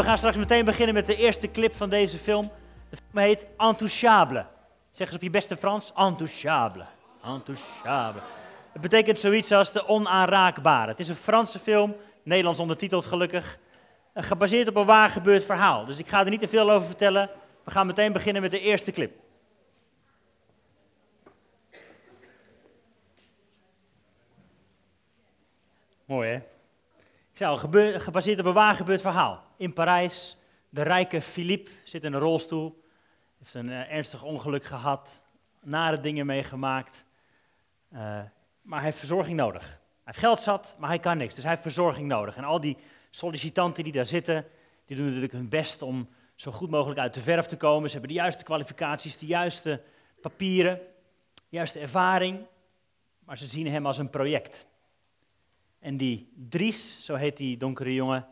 we gaan straks meteen beginnen met de eerste clip van deze film. De film heet Intouchable. Zeg eens op je beste Frans, Intouchable. Intouchable. Het betekent zoiets als de onaanraakbare. Het is een Franse film, Nederlands ondertiteld gelukkig. Gebaseerd op een waar gebeurd verhaal. Dus ik ga er niet te veel over vertellen. We gaan meteen beginnen met de eerste clip. Mooi hè? Gebaseerd op een waar gebeurd verhaal. In Parijs, de rijke Philippe zit in een rolstoel. Heeft een eh, ernstig ongeluk gehad. Nare dingen meegemaakt. Eh, maar hij heeft verzorging nodig. Hij heeft geld zat, maar hij kan niks. Dus hij heeft verzorging nodig. En al die sollicitanten die daar zitten, die doen natuurlijk hun best om zo goed mogelijk uit de verf te komen. Ze hebben de juiste kwalificaties, de juiste papieren, de juiste ervaring. Maar ze zien hem als een project. En die Dries, zo heet die donkere jongen,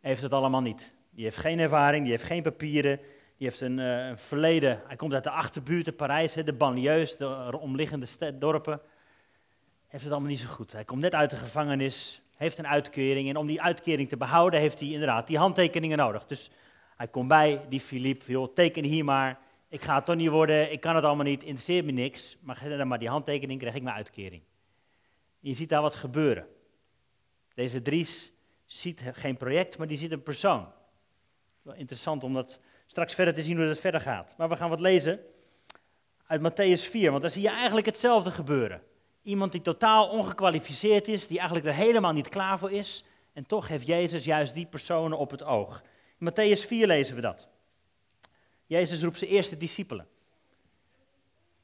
heeft het allemaal niet. Die heeft geen ervaring, die heeft geen papieren, die heeft een, eh, verleden. Hij komt uit de achterbuurt, in Parijs, de banlieues, de omliggende sta- dorpen. Heeft het allemaal niet zo goed. Hij komt net uit de gevangenis, heeft een uitkering. En om die uitkering te behouden, heeft hij inderdaad die handtekeningen nodig. Dus hij komt bij die Philippe, joh, teken hier maar. Ik ga het toch niet worden, ik kan het allemaal niet, interesseert me niks. Maar geef dan maar die handtekening, krijg ik mijn uitkering. Je ziet daar wat gebeuren. Deze Dries ziet geen project, maar die ziet een persoon. Wel interessant om dat straks verder te zien hoe dat verder gaat. Maar we gaan wat lezen uit Matthäus 4, want daar zie je eigenlijk hetzelfde gebeuren. Iemand die totaal ongekwalificeerd is, die eigenlijk er helemaal niet klaar voor is. En toch heeft Jezus juist die personen op het oog. In Matthäus 4 lezen we dat. Jezus roept zijn eerste discipelen.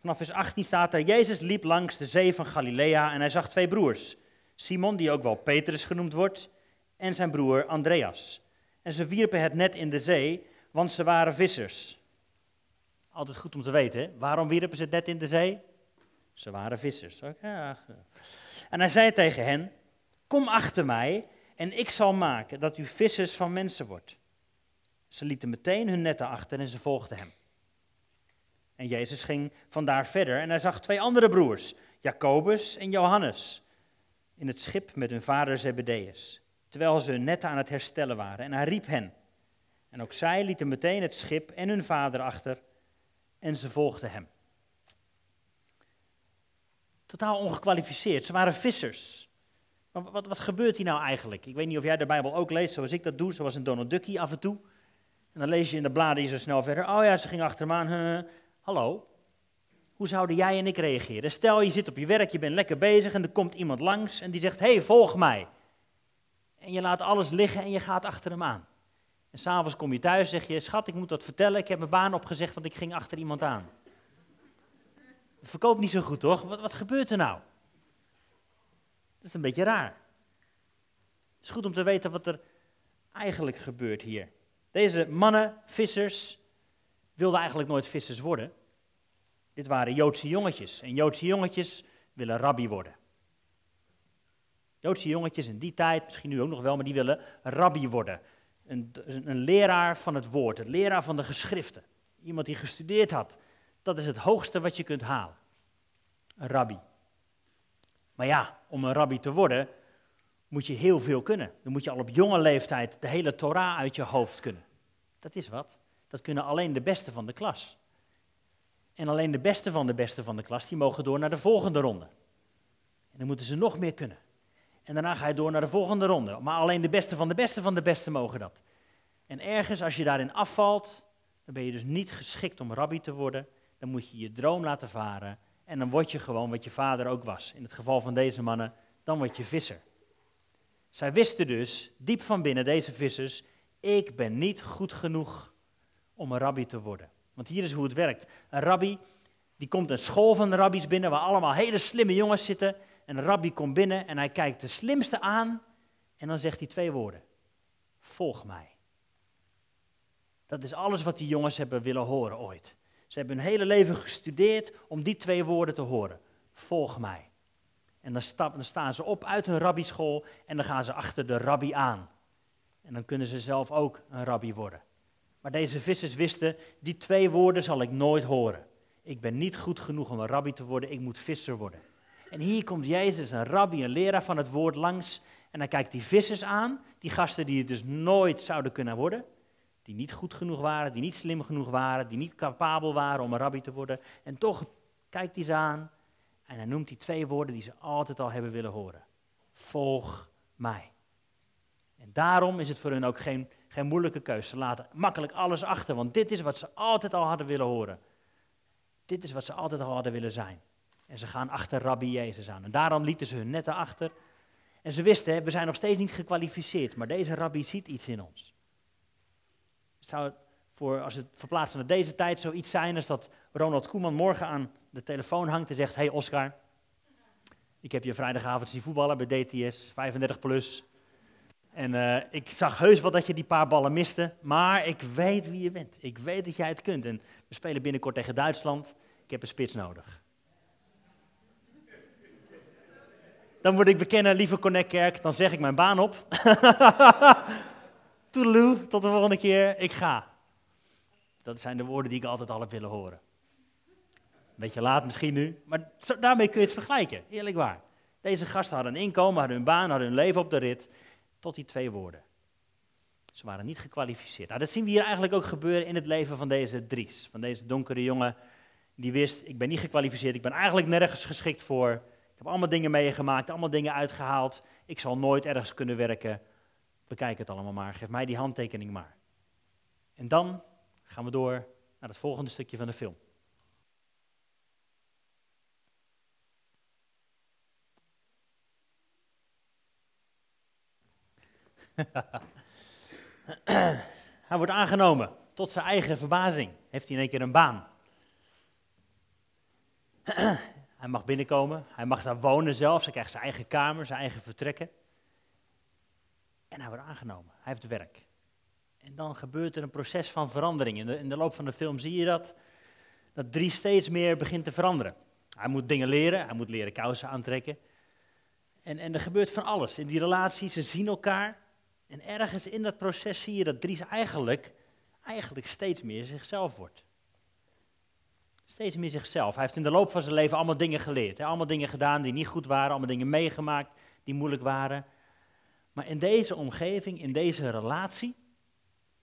Vanaf vers 18 staat er, Jezus liep langs de zee van Galilea en hij zag twee broers. Simon, die ook wel Petrus genoemd wordt, en zijn broer Andreas. En ze wierpen het net in de zee, want ze waren vissers. Altijd goed om te weten, waarom wierpen ze het net in de zee? Ze waren vissers. En hij zei tegen hen, kom achter mij en ik zal maken dat u vissers van mensen wordt. Ze lieten meteen hun netten achter en ze volgden hem. En Jezus ging vandaar verder en hij zag twee andere broers, Jacobus en Johannes, in het schip met hun vader Zebedeus, terwijl ze netten aan het herstellen waren. En hij riep hen. En ook zij lieten meteen het schip en hun vader achter en ze volgden hem. Totaal ongekwalificeerd, ze waren vissers. Maar wat, wat gebeurt hier nou eigenlijk? Ik weet niet of jij de Bijbel ook leest zoals ik dat doe, zoals een Donald Duckie af en toe. En dan lees je in de bladen zo snel verder. Oh ja, ze ging achter hem aan. Hallo, hoe zouden jij en ik reageren? Stel, je zit op je werk, je bent lekker bezig en er komt iemand langs en die zegt, hé, hey, volg mij. En je laat alles liggen en je gaat achter hem aan. En s'avonds kom je thuis zeg je, schat, ik moet wat vertellen, ik heb mijn baan opgezegd, want ik ging achter iemand aan. Dat verkoopt niet zo goed, toch? Wat, wat gebeurt er nou? Dat is een beetje raar. Het is goed om te weten wat er eigenlijk gebeurt hier. Deze mannen, vissers, wilden eigenlijk nooit vissers worden. Dit waren Joodse jongetjes. En Joodse jongetjes willen rabbi worden. Joodse jongetjes in die tijd, misschien nu ook nog wel, maar die willen rabbi worden. Een, een leraar van het woord, een leraar van de geschriften. Iemand die gestudeerd had. Dat is het hoogste wat je kunt halen. Een rabbi. Maar ja, om een rabbi te worden, moet je heel veel kunnen. Dan moet je al op jonge leeftijd de hele Torah uit je hoofd kunnen. Dat is wat. Dat kunnen alleen de beste van de klas. En alleen de beste van de beste van de klas, die mogen door naar de volgende ronde. En dan moeten ze nog meer kunnen. En daarna ga je door naar de volgende ronde. Maar alleen de beste van de beste van de beste mogen dat. En ergens, als je daarin afvalt, dan ben je dus niet geschikt om rabbi te worden. Dan moet je je droom laten varen. En dan word je gewoon wat je vader ook was. In het geval van deze mannen, dan word je visser. Zij wisten dus, diep van binnen, deze vissers, ik ben niet goed genoeg om een rabbi te worden. Want hier is hoe het werkt. Een rabbi, die komt een school van rabbies binnen waar allemaal hele slimme jongens zitten. En een rabbi komt binnen en hij kijkt de slimste aan en dan zegt hij twee woorden. Volg mij. Dat is alles wat die jongens hebben willen horen ooit. Ze hebben hun hele leven gestudeerd om die twee woorden te horen. Volg mij. En dan, dan staan ze op uit hun rabbischool en dan gaan ze achter de rabbi aan. En dan kunnen ze zelf ook een rabbi worden. Maar deze vissers wisten, die twee woorden zal ik nooit horen. Ik ben niet goed genoeg om een rabbi te worden, ik moet visser worden. En hier komt Jezus, een rabbi, een leraar van het woord langs. En hij kijkt die vissers aan, die gasten die het dus nooit zouden kunnen worden. die niet goed genoeg waren, die niet slim genoeg waren, die niet capabel waren om een rabbi te worden. En toch kijkt hij ze aan en hij noemt die twee woorden die ze altijd al hebben willen horen. Volg mij. En daarom is het voor hun ook geen, geen moeilijke keuze. Ze laten makkelijk alles achter, want dit is wat ze altijd al hadden willen horen. Dit is wat ze altijd al hadden willen zijn. En ze gaan achter Rabbi Jezus aan. En daarom lieten ze hun netten achter. En ze wisten, we zijn nog steeds niet gekwalificeerd, maar deze Rabbi ziet iets in ons. Het zou voor, als het verplaatst naar deze tijd zoiets zijn als dat Ronald Koeman morgen aan de telefoon hangt en zegt, hey Oscar, ik heb je vrijdagavond zien voetballen bij DTS, 35 plus. En uh, ik zag heus wel dat je die paar ballen miste, maar ik weet wie je bent. Ik weet dat jij het kunt. En we spelen binnenkort tegen Duitsland. Ik heb een spits nodig. Dan moet ik bekennen, lieve Connect Kerk, dan zeg ik mijn baan op. Toedeloe, tot de volgende keer, ik ga. Dat zijn de woorden die ik altijd al heb willen horen. Beetje laat misschien nu, maar daarmee kun je het vergelijken, eerlijk waar. Deze gasten hadden een inkomen, hadden hun baan, hadden hun leven op de rit, tot die twee woorden. Ze waren niet gekwalificeerd. Nou, dat zien we hier eigenlijk ook gebeuren in het leven van deze Dries, van deze donkere jongen, die wist, ik ben niet gekwalificeerd, ik ben eigenlijk nergens geschikt voor. Ik heb allemaal dingen meegemaakt, allemaal dingen uitgehaald. Ik zal nooit ergens kunnen werken. Bekijk het allemaal maar, geef mij die handtekening maar. En dan gaan we door naar het volgende stukje van de film. hij wordt aangenomen. Tot zijn eigen verbazing heeft hij in één keer een baan. hij mag binnenkomen, hij mag daar wonen zelfs, hij krijgt zijn eigen kamer, zijn eigen vertrekken. En hij wordt aangenomen, hij heeft werk. En dan gebeurt er een proces van verandering. In de, in de loop van de film zie je dat, dat Drie steeds meer begint te veranderen. Hij moet dingen leren, hij moet leren kousen aantrekken. En, en er gebeurt van alles in die relatie, ze zien elkaar. En ergens in dat proces zie je dat Dries eigenlijk, eigenlijk steeds meer zichzelf wordt. Steeds meer zichzelf. Hij heeft in de loop van zijn leven allemaal dingen geleerd. Hè? Allemaal dingen gedaan die niet goed waren, allemaal dingen meegemaakt die moeilijk waren. Maar in deze omgeving, in deze relatie,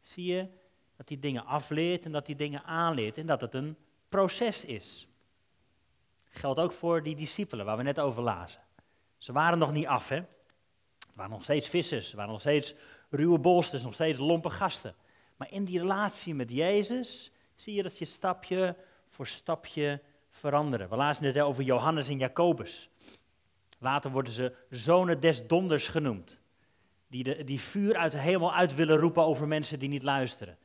zie je dat hij dingen afleert en dat hij dingen aanleert en dat het een proces is. Geldt ook voor die discipelen waar we net over lazen. Ze waren nog niet af, hè? Het waren nog steeds vissers, het waren nog steeds ruwe bolsters, nog steeds lompe gasten. Maar in die relatie met Jezus zie je dat je stapje voor stapje veranderen. We lazen net over Johannes en Jacobus. Later worden ze zonen des donders genoemd. Die, de, die vuur uit de hemel uit willen roepen over mensen die niet luisteren.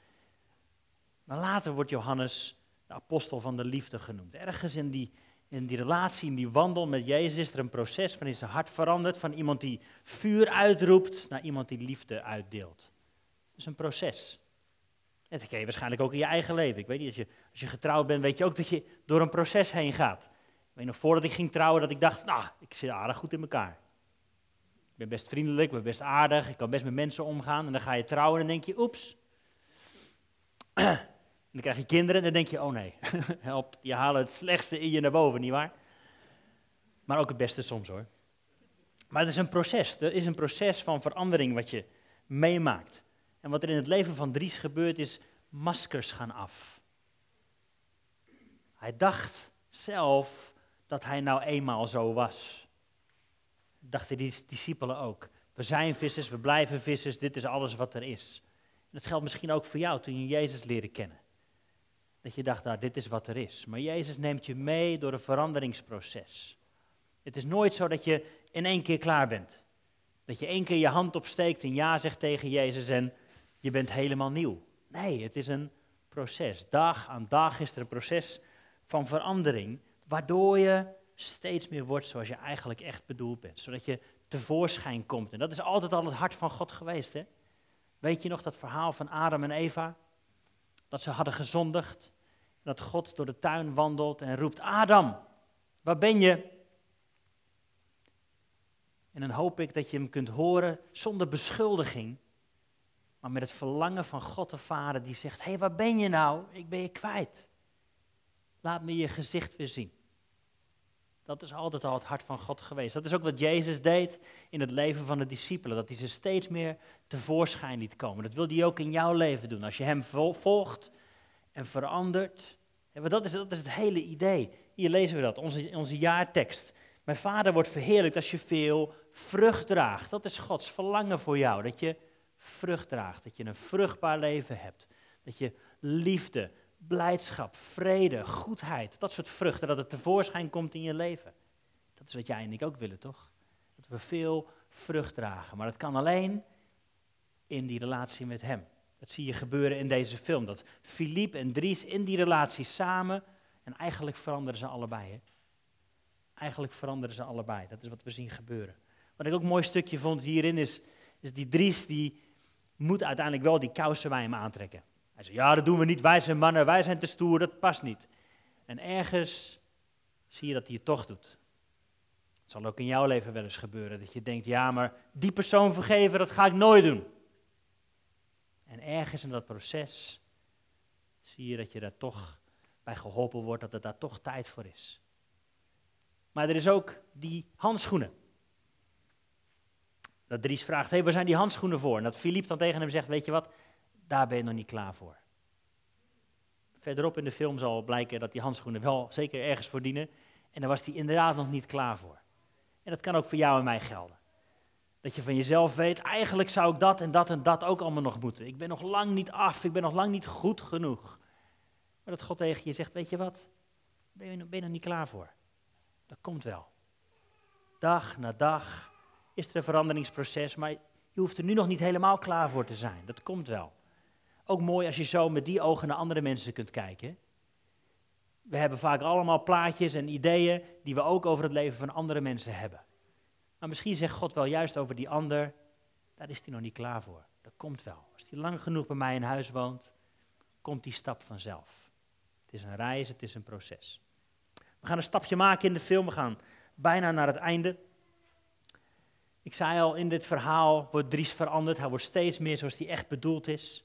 Maar later wordt Johannes de apostel van de liefde genoemd. Ergens in die, in die relatie, in die wandel met Jezus is er een proces van zijn hart veranderd. Van iemand die vuur uitroept naar iemand die liefde uitdeelt. Dat is een proces. En dat ken je waarschijnlijk ook in je eigen leven. Ik weet niet, als je, als je getrouwd bent, weet je ook dat je door een proces heen gaat. Ik weet nog voordat ik ging trouwen dat ik dacht, nou, ik zit aardig goed in elkaar. Ik ben best vriendelijk, ik ben best aardig, ik kan best met mensen omgaan. En dan ga je trouwen en dan denk je, oeps. Dan krijg je kinderen en dan denk je, oh nee, help, je haalt het slechtste in je naar boven, nietwaar? Maar ook het beste soms hoor. Maar het is een proces, er is een proces van verandering wat je meemaakt. En wat er in het leven van Dries gebeurt is, maskers gaan af. Hij dacht zelf dat hij nou eenmaal zo was dachten die discipelen ook. We zijn vissers, we blijven vissers, dit is alles wat er is. En dat geldt misschien ook voor jou toen je Jezus leerde kennen. Dat je dacht, nou, dit is wat er is. Maar Jezus neemt je mee door een veranderingsproces. Het is nooit zo dat je in één keer klaar bent. Dat je één keer je hand opsteekt en ja zegt tegen Jezus en je bent helemaal nieuw. Nee, het is een proces. Dag aan dag is er een proces van verandering, waardoor je steeds meer wordt zoals je eigenlijk echt bedoeld bent. Zodat je tevoorschijn komt. En dat is altijd al het hart van God geweest. Hè? Weet je nog dat verhaal van Adam en Eva? Dat ze hadden gezondigd. Dat God door de tuin wandelt en roept: Adam, waar ben je? En dan hoop ik dat je hem kunt horen zonder beschuldiging. Maar met het verlangen van God de Vader die zegt: Hé, hey, waar ben je nou? Ik ben je kwijt. Laat me je gezicht weer zien. Dat is altijd al het hart van God geweest. Dat is ook wat Jezus deed in het leven van de discipelen. Dat hij ze steeds meer tevoorschijn liet komen. Dat wil hij ook in jouw leven doen. Als je hem volgt en verandert. dat, is, dat is het hele idee. Hier lezen we dat, onze, onze jaartekst. Mijn vader wordt verheerlijkt als je veel vrucht draagt. Dat is Gods verlangen voor jou. Dat je vrucht draagt. Dat je een vruchtbaar leven hebt. Dat je liefde, blijdschap, vrede, goedheid, dat soort vruchten, dat het tevoorschijn komt in je leven. Dat is wat jij en ik ook willen, toch? Dat we veel vrucht dragen. Maar dat kan alleen in die relatie met Hem. Dat zie je gebeuren in deze film. Dat Philippe en Dries in die relatie samen. En eigenlijk veranderen ze allebei. Hè? Eigenlijk veranderen ze allebei. Dat is wat we zien gebeuren. Wat ik ook een mooi stukje vond hierin is, is die Dries die moet uiteindelijk wel die kousen bij hem aantrekken. Hij zei, ja dat doen we niet, wij zijn mannen, wij zijn te stoer, dat past niet. En ergens zie je dat hij het toch doet. Het zal ook in jouw leven wel eens gebeuren, dat je denkt, ja maar die persoon vergeven, dat ga ik nooit doen. En ergens in dat proces zie je dat je daar toch bij geholpen wordt, dat er daar toch tijd voor is. Maar er is ook die handschoenen. Dat Dries vraagt, hé, hey, waar zijn die handschoenen voor? En dat Filip dan tegen hem zegt, weet je wat, daar ben je nog niet klaar voor. Verderop in de film zal blijken dat die handschoenen wel zeker ergens voor dienen. En daar was hij inderdaad nog niet klaar voor. En dat kan ook voor jou en mij gelden. Dat je van jezelf weet, eigenlijk zou ik dat en dat en dat ook allemaal nog moeten. Ik ben nog lang niet af, ik ben nog lang niet goed genoeg. Maar dat God tegen je zegt, weet je wat, ben je, ben je nog niet klaar voor. Dat komt wel. Dag na dag is er een veranderingsproces, maar je hoeft er nu nog niet helemaal klaar voor te zijn. Dat komt wel. Ook mooi als je zo met die ogen naar andere mensen kunt kijken. We hebben vaak allemaal plaatjes en ideeën die we ook over het leven van andere mensen hebben. Maar misschien zegt God wel juist over die ander, daar is hij nog niet klaar voor. Dat komt wel. Als hij lang genoeg bij mij in huis woont, komt die stap vanzelf. Het is een reis, het is een proces. We gaan een stapje maken in de film, we gaan bijna naar het einde. Ik zei al, in dit verhaal wordt Dries veranderd. Hij wordt steeds meer zoals hij echt bedoeld is.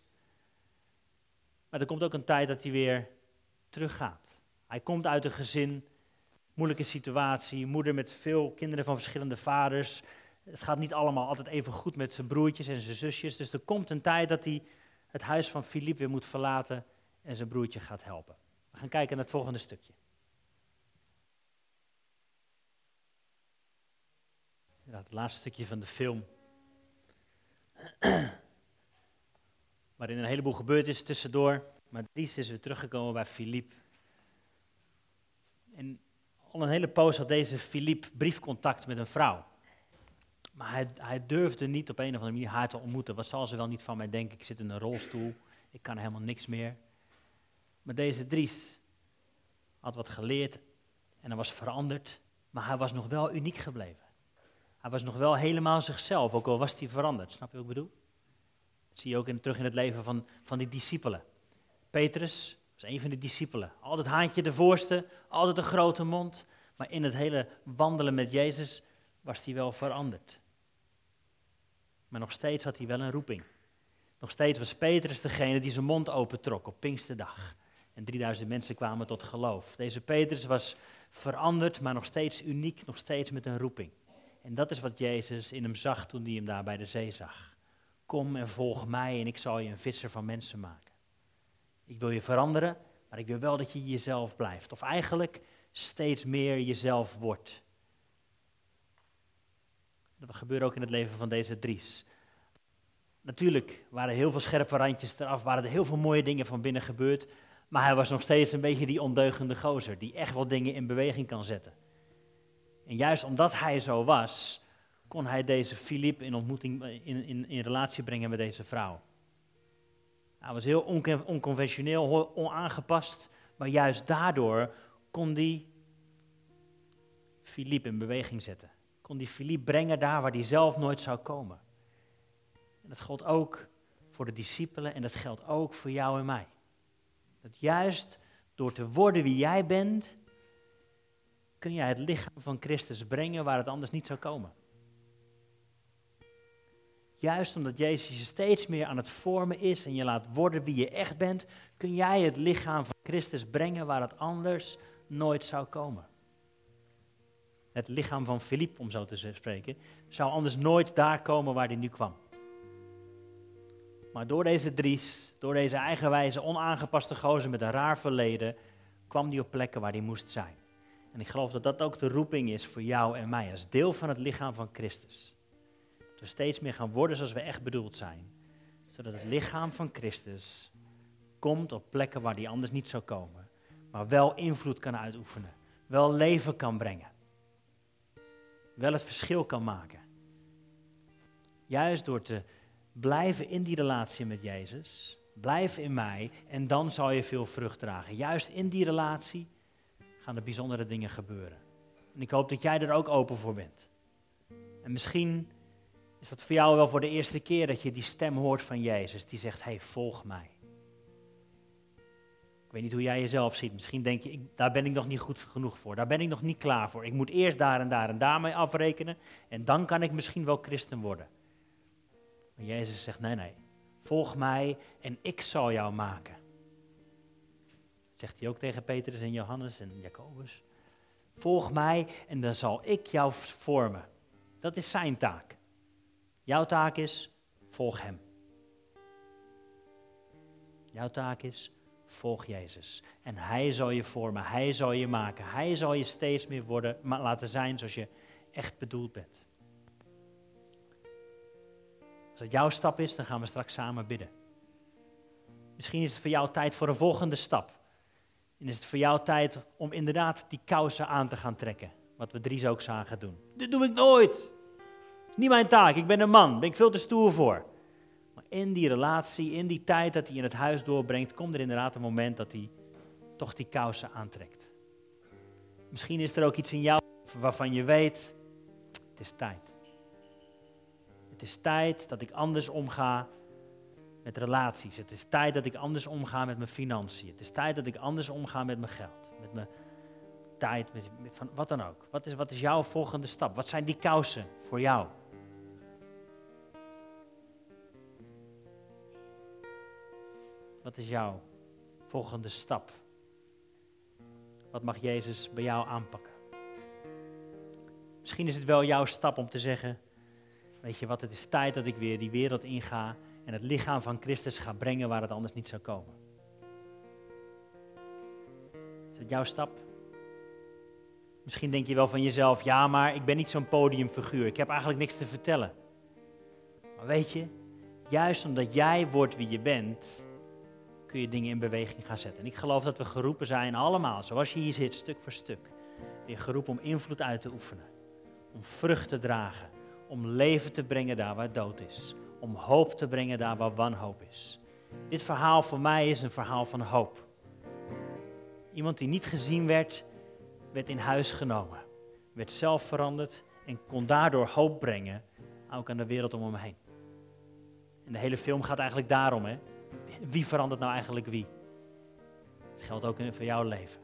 Maar er komt ook een tijd dat hij weer teruggaat. Hij komt uit een gezin, moeilijke situatie, moeder met veel kinderen van verschillende vaders. Het gaat niet allemaal altijd even goed met zijn broertjes en zijn zusjes. Dus er komt een tijd dat hij het huis van Filip weer moet verlaten en zijn broertje gaat helpen. We gaan kijken naar het volgende stukje. het laatste stukje van de film. waarin een heleboel gebeurd is tussendoor. Maar Dries is weer teruggekomen bij Filip. En al een hele poos had deze Filip briefcontact met een vrouw. Maar hij, hij, durfde niet op een of andere manier haar te ontmoeten. Wat zal ze wel niet van mij denken? Ik zit in een rolstoel, ik kan helemaal niks meer. Maar deze Dries had wat geleerd en hij was veranderd, maar hij was nog wel uniek gebleven. Hij was nog wel helemaal zichzelf, ook al was hij veranderd. Snap je wat ik bedoel? Dat zie je ook in, terug in het leven van, van die discipelen. Petrus was een van de discipelen. Altijd haantje de voorste, altijd een grote mond. Maar in het hele wandelen met Jezus was hij wel veranderd. Maar nog steeds had hij wel een roeping. Nog steeds was Petrus degene die zijn mond opentrok op Pinksterdag. En 3000 mensen kwamen tot geloof. Deze Petrus was veranderd, maar nog steeds uniek, nog steeds met een roeping. En dat is wat Jezus in hem zag toen hij hem daar bij de zee zag. Kom en volg mij en ik zal je een visser van mensen maken. Ik wil je veranderen, maar ik wil wel dat je jezelf blijft. Of eigenlijk steeds meer jezelf wordt. Dat gebeurt ook in het leven van deze Dries. Natuurlijk waren heel veel scherpe randjes eraf, waren er heel veel mooie dingen van binnen gebeurd. Maar hij was nog steeds een beetje die ondeugende gozer, die echt wel dingen in beweging kan zetten. En juist omdat hij zo was, kon hij deze Filip in ontmoeting, in, in, in relatie brengen met deze vrouw. Hij was heel onconventioneel, onaangepast, maar juist daardoor kon hij Filip in beweging zetten. Kon hij Filip brengen daar waar hij zelf nooit zou komen. En dat geldt ook voor de discipelen en dat geldt ook voor jou en mij. Dat juist door te worden wie jij bent, kun jij het lichaam van Christus brengen waar het anders niet zou komen. Juist omdat Jezus je steeds meer aan het vormen is en je laat worden wie je echt bent, kun jij het lichaam van Christus brengen waar het anders nooit zou komen. het lichaam van Filip, om zo te spreken, zou anders nooit daar komen waar hij nu kwam. Maar door deze Dries, door deze eigenwijze, onaangepaste gozer met een raar verleden, kwam hij op plekken waar hij moest zijn. En ik geloof dat dat ook de roeping is voor jou en mij, als deel van het lichaam van Christus. We steeds meer gaan worden zoals we echt bedoeld zijn. Zodat het lichaam van Christus komt op plekken waar die anders niet zou komen. Maar wel invloed kan uitoefenen. Wel leven kan brengen. Wel het verschil kan maken. Juist door te blijven in die relatie met Jezus. Blijf in mij en dan zal je veel vrucht dragen. Juist in die relatie gaan er bijzondere dingen gebeuren. En ik hoop dat jij er ook open voor bent. En misschien is dat voor jou wel voor de eerste keer dat je die stem hoort van Jezus, die zegt, hey, volg mij. Ik weet niet hoe jij jezelf ziet. Misschien denk je, ik, daar ben ik nog niet goed genoeg voor. Daar ben ik nog niet klaar voor. Ik moet eerst daar en daar en daarmee afrekenen. En dan kan ik misschien wel christen worden. Maar Jezus zegt, nee, nee. Volg mij en ik zal jou maken. zegt hij ook tegen Petrus en Johannes en Jacobus. Volg mij en dan zal ik jou vormen. Dat is zijn taak. Jouw taak is, volg hem. Jouw taak is, volg Jezus. En hij zal je vormen, hij zal je maken, hij zal je steeds meer worden, laten zijn zoals je echt bedoeld bent. Als het jouw stap is, dan gaan we straks samen bidden. Misschien is het voor jou tijd voor een volgende stap. En is het voor jou tijd om inderdaad die kousen aan te gaan trekken. Wat we Dries ook zagen doen. Dit doe ik nooit. Niet mijn taak, ik ben een man, ben ik veel te stoer voor. Maar in die relatie, in die tijd dat hij in het huis doorbrengt, komt er inderdaad een moment dat hij toch die kousen aantrekt. Misschien is er ook iets in jou waarvan je weet, het is tijd. Het is tijd dat ik anders omga met relaties. Het is tijd dat ik anders omga met mijn financiën. Het is tijd dat ik anders omga met mijn geld. Met mijn tijd, met, van, wat dan ook. Wat is, wat is jouw volgende stap? Wat zijn die kousen voor jou? Wat is jouw volgende stap? Wat mag Jezus bij jou aanpakken? Misschien is het wel jouw stap om te zeggen: Weet je wat, het is tijd dat ik weer die wereld inga en het lichaam van Christus ga brengen waar het anders niet zou komen. Is het jouw stap? Misschien denk je wel van jezelf: Ja, maar ik ben niet zo'n podiumfiguur. Ik heb eigenlijk niks te vertellen. Maar weet je, juist omdat jij wordt wie je bent, kun je dingen in beweging gaan zetten. En ik geloof dat we geroepen zijn, allemaal, zoals je hier zit, stuk voor stuk. Weer geroepen om invloed uit te oefenen. Om vrucht te dragen. Om leven te brengen daar waar dood is. Om hoop te brengen daar waar wanhoop is. Dit verhaal voor mij is een verhaal van hoop. Iemand die niet gezien werd, werd in huis genomen. Werd zelf veranderd en kon daardoor hoop brengen, ook aan de wereld om hem heen. En de hele film gaat eigenlijk daarom, hè wie verandert nou eigenlijk wie? Het geldt ook voor jouw leven.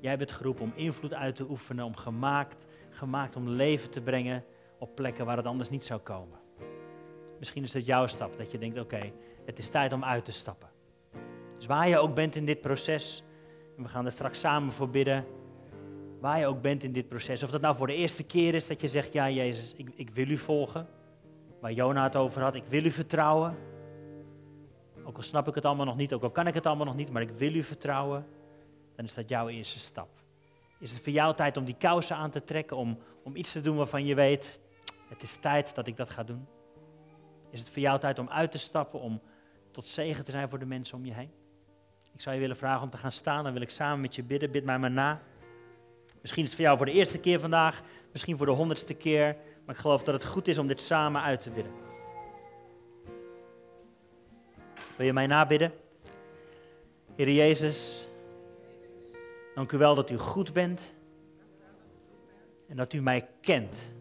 Jij bent geroepen om invloed uit te oefenen, om gemaakt, gemaakt om leven te brengen op plekken waar het anders niet zou komen. Misschien is het jouw stap, dat je denkt, oké, het is tijd om uit te stappen. Dus waar je ook bent in dit proces, en we gaan er straks samen voor bidden, waar je ook bent in dit proces, of dat nou voor de eerste keer is dat je zegt, ja Jezus, ik, ik wil u volgen, waar Jona het over had, ik wil u vertrouwen, ook al snap ik het allemaal nog niet, ook al kan ik het allemaal nog niet, maar ik wil u vertrouwen, dan is dat jouw eerste stap. Is het voor jou tijd om die kousen aan te trekken, om, om iets te doen waarvan je weet, het is tijd dat ik dat ga doen? Is het voor jou tijd om uit te stappen, om tot zegen te zijn voor de mensen om je heen? Ik zou je willen vragen om te gaan staan, dan wil ik samen met je bidden. Bid mij maar na. Misschien is het voor jou voor de eerste keer vandaag, misschien voor de honderdste keer, maar ik geloof dat het goed is om dit samen uit te bidden. Wil je mij nabidden? Heer Jezus, dank u wel dat u goed bent en dat u mij kent.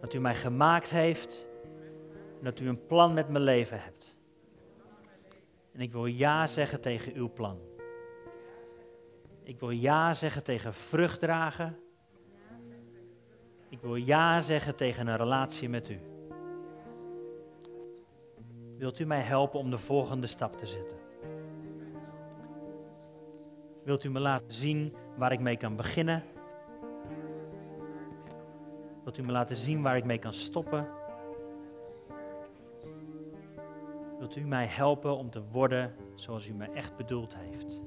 Dat u mij gemaakt heeft en dat u een plan met mijn leven hebt. En ik wil ja zeggen tegen uw plan. Ik wil ja zeggen tegen vrucht dragen. Ik wil ja zeggen tegen een relatie met u. Wilt u mij helpen om de volgende stap te zetten? Wilt u me laten zien waar ik mee kan beginnen? Wilt u me laten zien waar ik mee kan stoppen? Wilt u mij helpen om te worden zoals u me echt bedoeld heeft?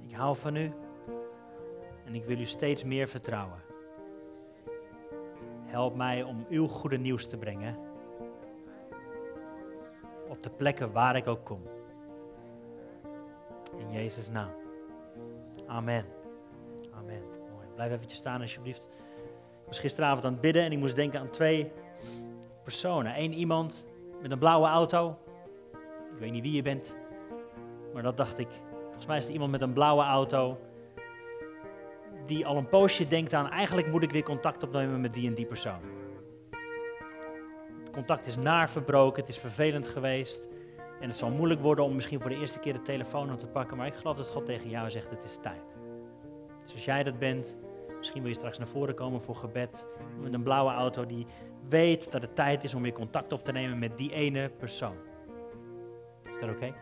Ik hou van u en ik wil u steeds meer vertrouwen. Help mij om uw goede nieuws te brengen op de plekken waar ik ook kom. In Jezus' naam. Amen. Amen. Blijf eventjes staan alsjeblieft. Ik was gisteravond aan het bidden en ik moest denken aan twee personen. Eén iemand met een blauwe auto. Ik weet niet wie je bent, maar dat dacht ik. Volgens mij is het iemand met een blauwe auto die al een poosje denkt aan eigenlijk moet ik weer contact opnemen met die en die persoon. Het contact is naar verbroken, het is vervelend geweest. En het zal moeilijk worden om misschien voor de eerste keer de telefoon op te pakken. Maar ik geloof dat God tegen jou zegt, het is tijd. Dus als jij dat bent, misschien wil je straks naar voren komen voor gebed. Met een blauwe auto die weet dat het tijd is om weer contact op te nemen met die ene persoon. Is dat oké?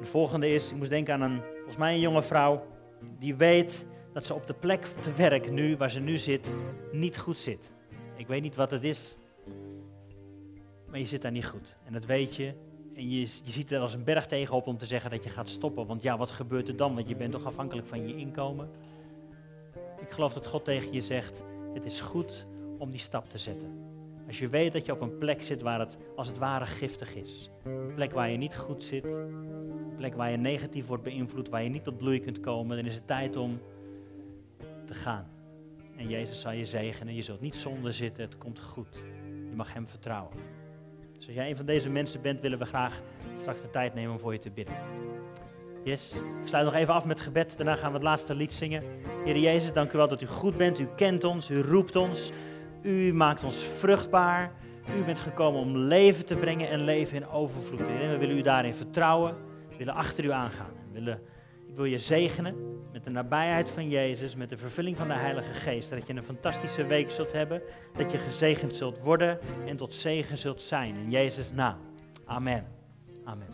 De volgende is, ik moest denken aan een, volgens mij een jonge vrouw. Die weet dat ze op de plek te werk nu, waar ze nu zit, niet goed zit. Ik weet niet wat het is, maar je zit daar niet goed. En dat weet je. En je, je ziet er als een berg tegenop om te zeggen dat je gaat stoppen. Want ja, wat gebeurt er dan? Want je bent toch afhankelijk van je inkomen. Ik geloof dat God tegen je zegt, het is goed om die stap te zetten. Als je weet dat je op een plek zit waar het als het ware giftig is. Een plek waar je niet goed zit. Een plek waar je negatief wordt beïnvloed, waar je niet tot bloei kunt komen. Dan is het tijd om gaan. En Jezus zal je zegenen. Je zult niet zonder zitten. Het komt goed. Je mag Hem vertrouwen. Dus als jij een van deze mensen bent, willen we graag straks de tijd nemen om voor je te bidden. Yes. Ik sluit nog even af met gebed. Daarna gaan we het laatste lied zingen. Heer Jezus, dank u wel dat u goed bent. U kent ons. U roept ons. U maakt ons vruchtbaar. U bent gekomen om leven te brengen en leven in overvloed. En we willen u daarin vertrouwen. We willen achter u aangaan. Willen ik wil je zegenen met de nabijheid van Jezus, met de vervulling van de Heilige Geest. Dat je een fantastische week zult hebben, dat je gezegend zult worden en tot zegen zult zijn. In Jezus' naam. Amen. Amen.